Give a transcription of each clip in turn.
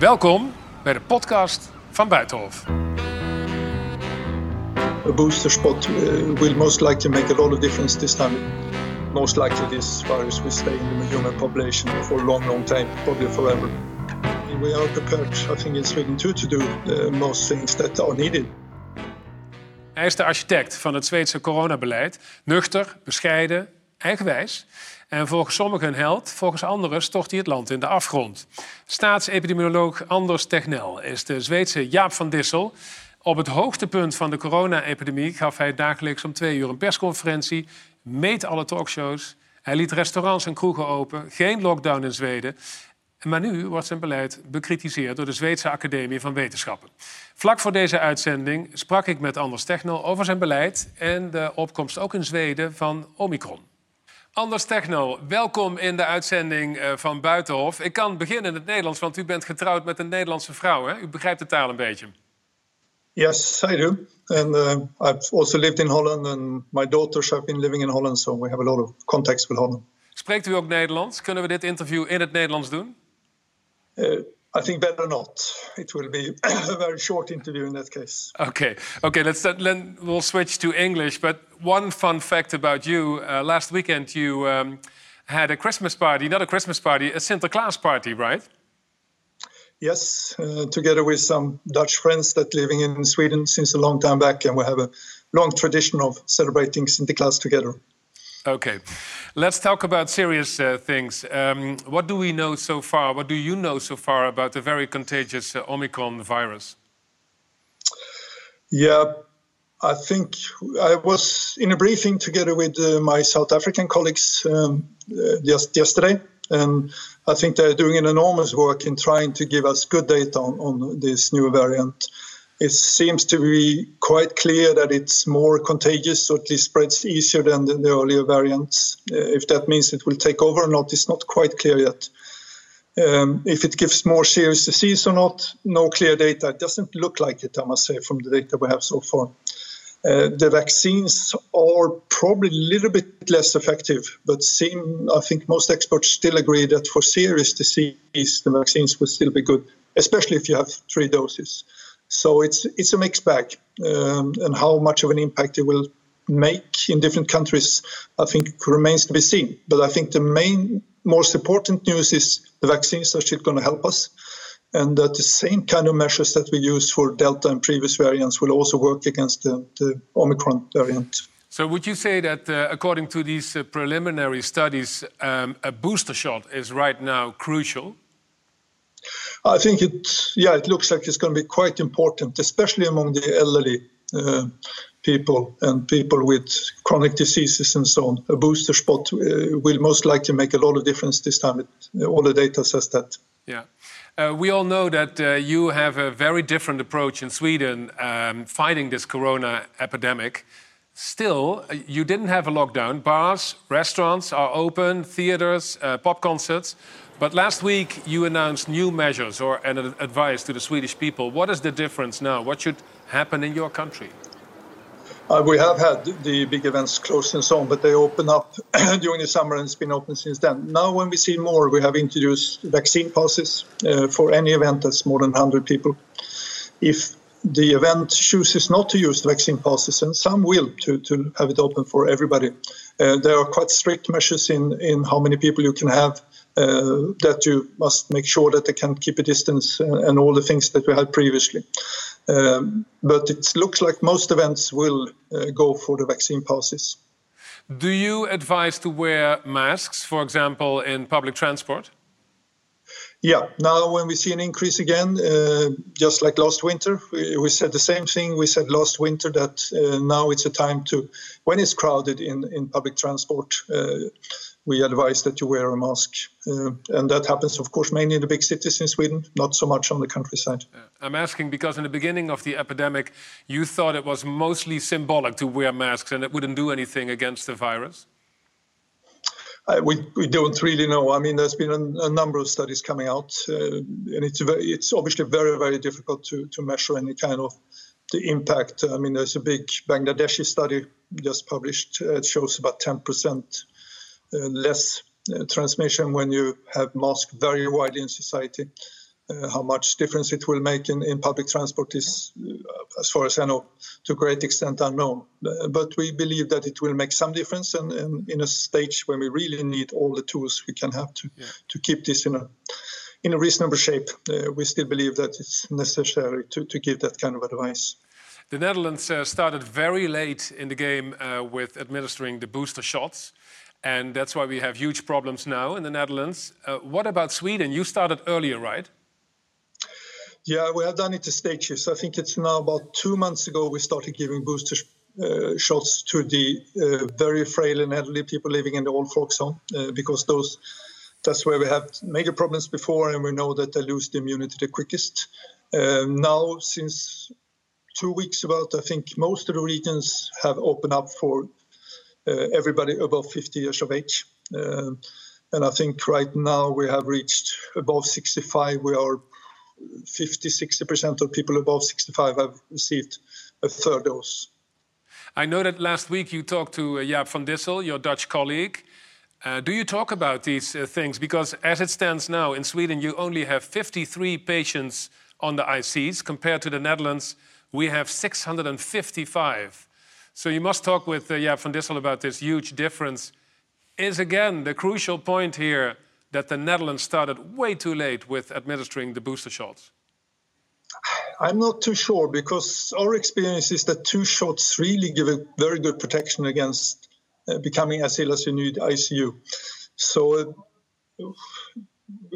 Welkom bij de podcast van Buitenhof. A booster shot uh, will most likely make a lot of difference this time. Most likely this virus will stay in the human population for a long, long time, probably forever. We are prepared, I think in Sweden too, to do uh, most things that are needed. Hij is de architect van het Zweedse coronabeleid. Nuchter, bescheiden, eigenwijs. En volgens sommigen een held, volgens anderen stort hij het land in de afgrond. Staatsepidemioloog Anders Tegnell is de Zweedse Jaap van Dissel. Op het hoogtepunt van de corona-epidemie gaf hij dagelijks om twee uur een persconferentie, meet alle talkshows. Hij liet restaurants en kroegen open, geen lockdown in Zweden. Maar nu wordt zijn beleid bekritiseerd door de Zweedse Academie van Wetenschappen. Vlak voor deze uitzending sprak ik met Anders Technol over zijn beleid en de opkomst ook in Zweden van Omicron. Anders Techno, welkom in de uitzending eh, van Buitenhof. Ik kan beginnen in het Nederlands, want u bent getrouwd met een Nederlandse vrouw. Hè? U begrijpt de taal een beetje. Yes, I do. And uh, I've also lived in Holland, and my daughters have been living in Holland, so we have a lot of contacts with Holland. Spreekt u ook Nederlands? Kunnen we dit interview in het Nederlands doen? Uh, I think better not. It will be a very short interview in that case. Okay, okay. Let's then we'll switch to English. But one fun fact about you: uh, last weekend you um, had a Christmas party, not a Christmas party, a Sinterklaas party, right? Yes, uh, together with some Dutch friends that living in Sweden since a long time back, and we have a long tradition of celebrating Sinterklaas together. Okay, let's talk about serious uh, things. Um, what do we know so far? What do you know so far about the very contagious uh, Omicron virus? Yeah, I think I was in a briefing together with uh, my South African colleagues um, uh, just yesterday, and I think they're doing an enormous work in trying to give us good data on, on this new variant it seems to be quite clear that it's more contagious, or at least spreads easier than the, the earlier variants. Uh, if that means it will take over or not it's not quite clear yet. Um, if it gives more serious disease or not, no clear data. It doesn't look like it, I must say, from the data we have so far. Uh, the vaccines are probably a little bit less effective, but seem, I think most experts still agree that for serious disease, the vaccines will still be good, especially if you have three doses. So it's it's a mixed bag, um, and how much of an impact it will make in different countries, I think remains to be seen. But I think the main, most important news is the vaccines are still going to help us, and that the same kind of measures that we used for Delta and previous variants will also work against the, the Omicron variant. So, would you say that, uh, according to these uh, preliminary studies, um, a booster shot is right now crucial? I think it, yeah, it looks like it's going to be quite important, especially among the elderly uh, people and people with chronic diseases and so on. A booster shot uh, will most likely make a lot of difference this time. It, all the data says that. Yeah. Uh, we all know that uh, you have a very different approach in Sweden um, fighting this corona epidemic. Still, uh, you didn't have a lockdown. Bars, restaurants are open, theaters, uh, pop concerts. But last week you announced new measures or an advice to the Swedish people. What is the difference now? What should happen in your country? Uh, we have had the big events closed and so on, but they open up during the summer and it's been open since then. Now, when we see more, we have introduced vaccine passes uh, for any event that's more than 100 people. If the event chooses not to use the vaccine passes, and some will to, to have it open for everybody, uh, there are quite strict measures in, in how many people you can have uh, that you must make sure that they can keep a distance and, all the things that we had previously. Um, but it looks like most events will uh, go for the vaccine passes. Do you advise to wear masks, for example, in public transport? Yeah, now when we see an increase again, uh, just like last winter, we, we, said the same thing. We said last winter that uh, now it's a time to, when it's crowded in, in public transport, uh, we advise that you wear a mask. Uh, and that happens, of course, mainly in the big cities in Sweden, not so much on the countryside. I'm asking because in the beginning of the epidemic, you thought it was mostly symbolic to wear masks and it wouldn't do anything against the virus? Uh, we, we don't really know. I mean, there's been a, a number of studies coming out, uh, and it's very, it's obviously very very difficult to to measure any kind of the impact. I mean, there's a big Bangladeshi study just published. Uh, it shows about 10 percent uh, less uh, transmission when you have masks very widely in society. Uh, how much difference it will make in, in public transport is, uh, as far as I know, to a great extent unknown. Uh, but we believe that it will make some difference, and, and, in a stage when we really need all the tools we can have to yeah. to keep this in a in a reasonable shape, uh, we still believe that it's necessary to, to give that kind of advice. The Netherlands uh, started very late in the game uh, with administering the booster shots. And that's why we have huge problems now in the Netherlands. what about Sweden? You started earlier, right? Yeah, we have done it in stages. I think it's now about two months ago we started giving booster uh, shots to the uh, very frail and elderly people living in the old folks home uh, because those that's where we have major problems before and we know that they lose the immunity the quickest. Um, now, since two weeks about, I think most of the regions have opened up for uh, everybody above 50 years of age. Um, and I think right now we have reached above 65. We are 50, 60% of people above 65 have received a third dose. I know that last week you talked to uh, Jaap van Dissel, your Dutch colleague. Uh, do you talk about these uh, things? Because as it stands now in Sweden, you only have 53 patients on the ICs. Compared to the Netherlands, we have 655. So you must talk with uh, Jaap van Dissel about this huge difference. Is again the crucial point here that the Netherlands started way too late with administering the booster shots? I'm not too sure because our experience is that two shots really give a very good protection against uh, becoming as ill as you need ICU. So uh,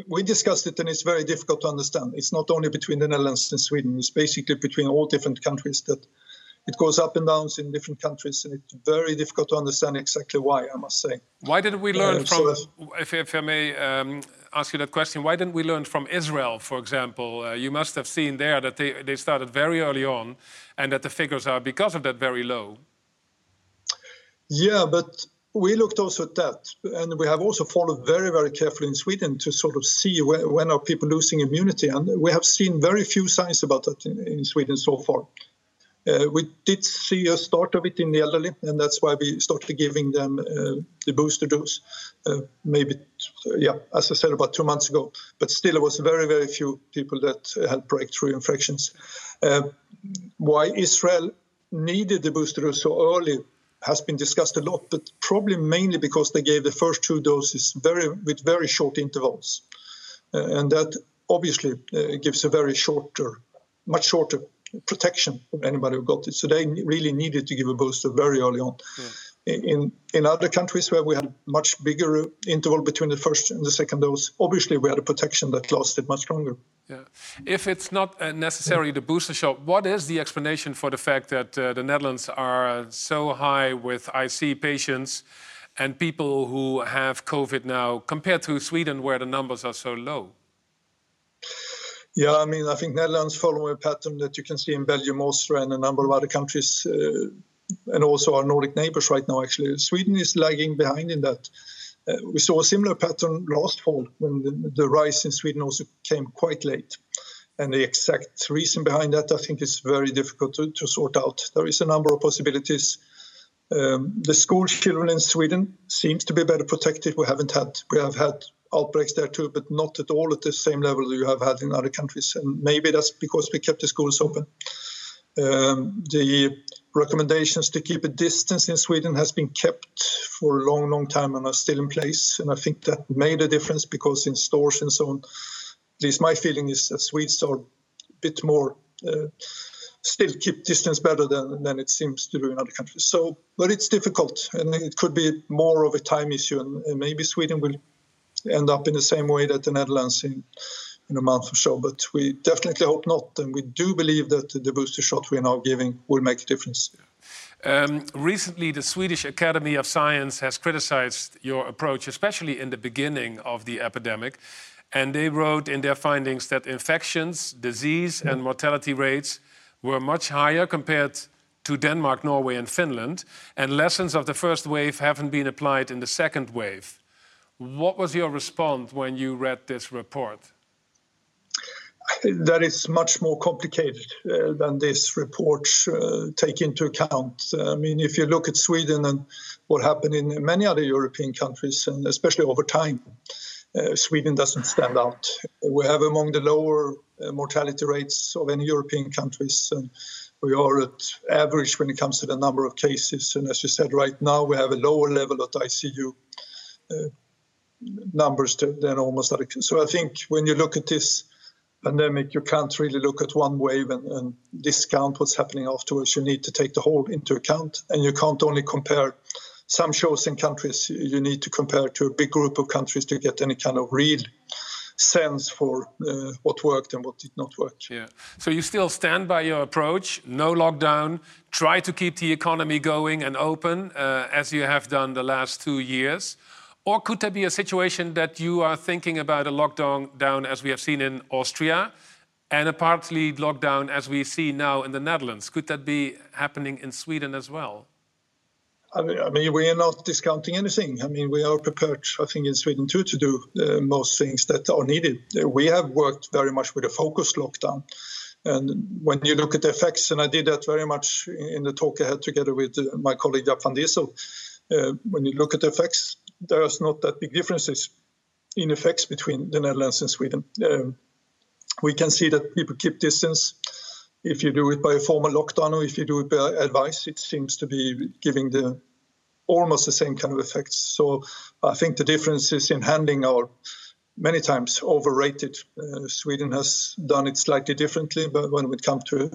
we discussed it and it's very difficult to understand. It's not only between the Netherlands and Sweden, it's basically between all different countries that it goes up and downs in different countries, and it's very difficult to understand exactly why. I must say. Why didn't we learn uh, from? So if, if, I may um, ask you that question, why didn't we learn from Israel, for example? Uh, you must have seen there that they they started very early on, and that the figures are because of that very low. Yeah, but we looked also at that, and we have also followed very, very carefully in Sweden to sort of see when, when are people losing immunity, and we have seen very few signs about that in, in Sweden so far. Uh, we did see a start of it in the elderly, and that's why we started giving them uh, the booster dose. Uh, maybe, yeah, as I said, about two months ago. But still, it was very, very few people that had breakthrough infections. why Israel needed the booster dose so early has been discussed a lot, but probably mainly because they gave the first two doses very with very short intervals, uh, and that obviously uh, gives a very shorter, much shorter protection of anybody who got it. So they really needed to give a booster very early on. Yeah. In in other countries where we had much bigger interval between the first and the second dose, obviously we had a protection that lasted much longer. Yeah. If it's not necessarily the booster shot, what is the explanation for the fact that uh, the Netherlands are so high with IC patients and people who have COVID now compared to Sweden, where the numbers are so low? Yeah, I mean, I think Netherlands follow a pattern that you can see in Belgium, Austria, and a number of other countries, uh, and also our Nordic neighbors right now. Actually, Sweden is lagging behind in that. Uh, we saw a similar pattern last fall when the, the, rise in Sweden also came quite late. And the exact reason behind that, I think, is very difficult to, to sort out. There is a number of possibilities. Um, the school children in Sweden seems to be better protected. We haven't had we have had outbreaks there too, but not at all at the same level you have had in other countries. And maybe that's because we kept the schools open. Um, the recommendations to keep a distance in Sweden has been kept for a long, long time and are still in place. And I think that made a difference because in stores and so on, at least my feeling is that Swedes are a bit more. Uh, still keep distance better than, than it seems to do in other countries. So, but it's difficult, and it could be more of a time issue, and, and maybe Sweden will end up in the same way that the Netherlands in in a month or so. But we definitely hope not, and we do believe that the booster shot we're now giving will make a difference. Um, recently, the Swedish Academy of Science has criticized your approach, especially in the beginning of the epidemic. And they wrote in their findings that infections, disease, and mortality rates were much higher compared to Denmark, Norway, and Finland. And lessons of the first wave haven't been applied in the second wave. What was your response when you read this report? That is much more complicated uh, than this report uh, take into account. I mean, if you look at Sweden and what happened in many other European countries, and especially over time, uh, Sweden doesn't stand out. We have among the lower uh, mortality rates of any European countries. And we are at average when it comes to the number of cases. And as you said, right now we have a lower level at ICU uh, numbers than almost other. So I think when you look at this pandemic, you can't really look at one wave and, and, discount what's happening afterwards. You need to take the whole into account, and you can't only compare some shows in countries. You need to compare to a big group of countries to get any kind of real sense for uh, what worked and what did not work. Yeah. So you still stand by your approach, no lockdown, try to keep the economy going and open uh, as you have done the last two years. Or could there be a situation that you are thinking about a lockdown down as we have seen in Austria and a partly lockdown as we see now in the Netherlands? Could that be happening in Sweden as well? I mean, we are not discounting anything. I mean, we are prepared, I think, in Sweden too, to do uh, most things that are needed. We have worked very much with a focused lockdown. And when you look at the effects, and I did that very much in the talk I had together with uh, my colleague Jaap van Dissel, uh, when you look at the effects, there's not that big differences in effects between the Netherlands and Sweden. Um, we can see that people keep distance. If you do it by a formal lockdown or if you do it by advice, it seems to be giving the almost the same kind of effects. So I think the differences in handling our many times overrated. Uh, Sweden has done it slightly differently, but when it comes to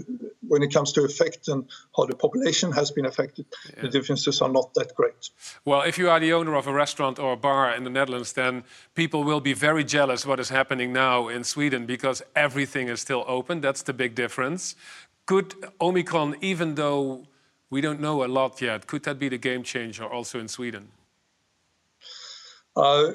when it comes to effect and how the population has been affected, yeah. the differences are not that great. Well, if you are the owner of a restaurant or a bar in the Netherlands, then people will be very jealous what is happening now in Sweden because everything is still open. That's the big difference. Could Omicron, even though we don't know a lot yet, could that be the game changer also in Sweden? Uh,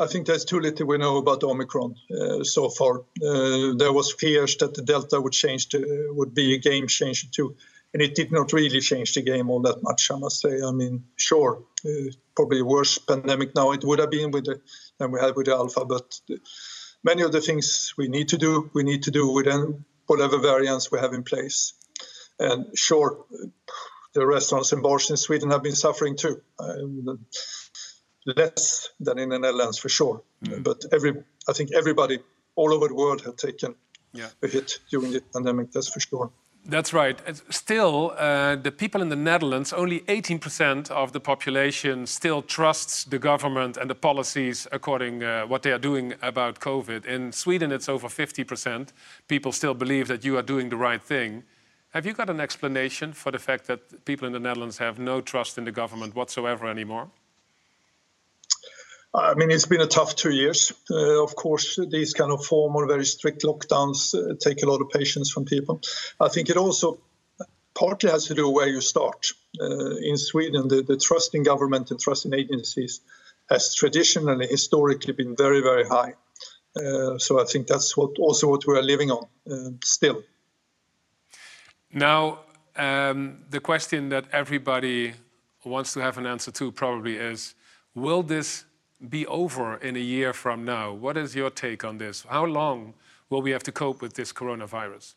I think there's too little we know about Omicron uh, so far. Uh, there was fears that the Delta would change, to, would be a game changer too, and it did not really change the game all that much. I must say. I mean, sure, uh, probably worse pandemic now it would have been with the, than we had with the Alpha, but many of the things we need to do, we need to do with whatever variants we have in place. And sure, the restaurants and bars in Sweden have been suffering too. Less than in the Netherlands for sure. Mm. But every, I think everybody all over the world have taken yeah. a hit during the pandemic. That's for sure. That's right. Still, uh, the people in the Netherlands, only 18% of the population still trusts the government and the policies according uh, what they are doing about COVID. In Sweden, it's over 50%. People still believe that you are doing the right thing. Have you got an explanation for the fact that people in the Netherlands have no trust in the government whatsoever anymore? I mean, it's been a tough two years. Uh, of course, these kind of formal, very strict lockdowns uh, take a lot of patience from people. I think it also partly has to do where you start. Uh, in Sweden, the, the, trust in government and trust in agencies has traditionally, historically, been very, very high. Uh, so I think that's what also what we are living on uh, still. Now, um, the question that everybody wants to have an answer to probably is: Will this be over in a year from now. What is your take on this? How long will we have to cope with this coronavirus?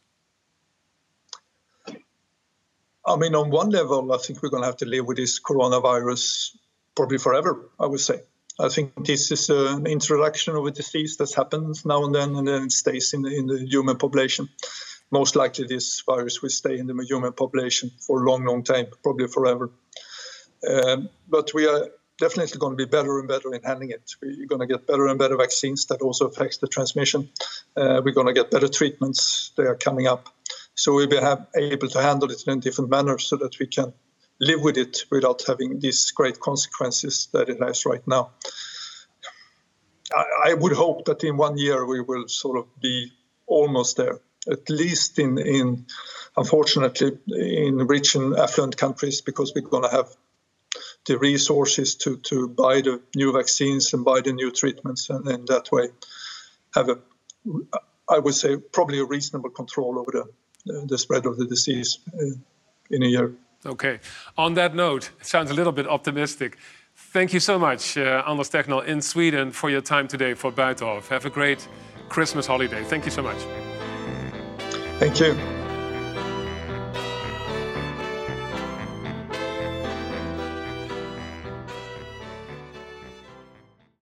I mean, on one level, I think we're going to have to live with this coronavirus probably forever, I would say. I think this is an introduction of a disease that happens now and then, and then it stays in the, in the human population. Most likely, this virus will stay in the human population for a long, long time, probably forever. Um, but we are definitely going to be better and better in handling it. We're going to get better and better vaccines that also affects the transmission. Uh, we're going to get better treatments. They are coming up. So we'll be have, able to handle it in a different manner so that we can live with it without having these great consequences that it has right now. I, I would hope that in one year we will sort of be almost there, at least in, in unfortunately, in rich and affluent countries, because we're going to have the resources to, to buy the new vaccines and buy the new treatments, and in that way have a, I would say, probably a reasonable control over the, the spread of the disease uh, in a year. Okay. On that note, it sounds a little bit optimistic. Thank you so much, uh, Anders Tegnell in Sweden, for your time today for Buitenhof. Have a great Christmas holiday. Thank you so much. Thank you.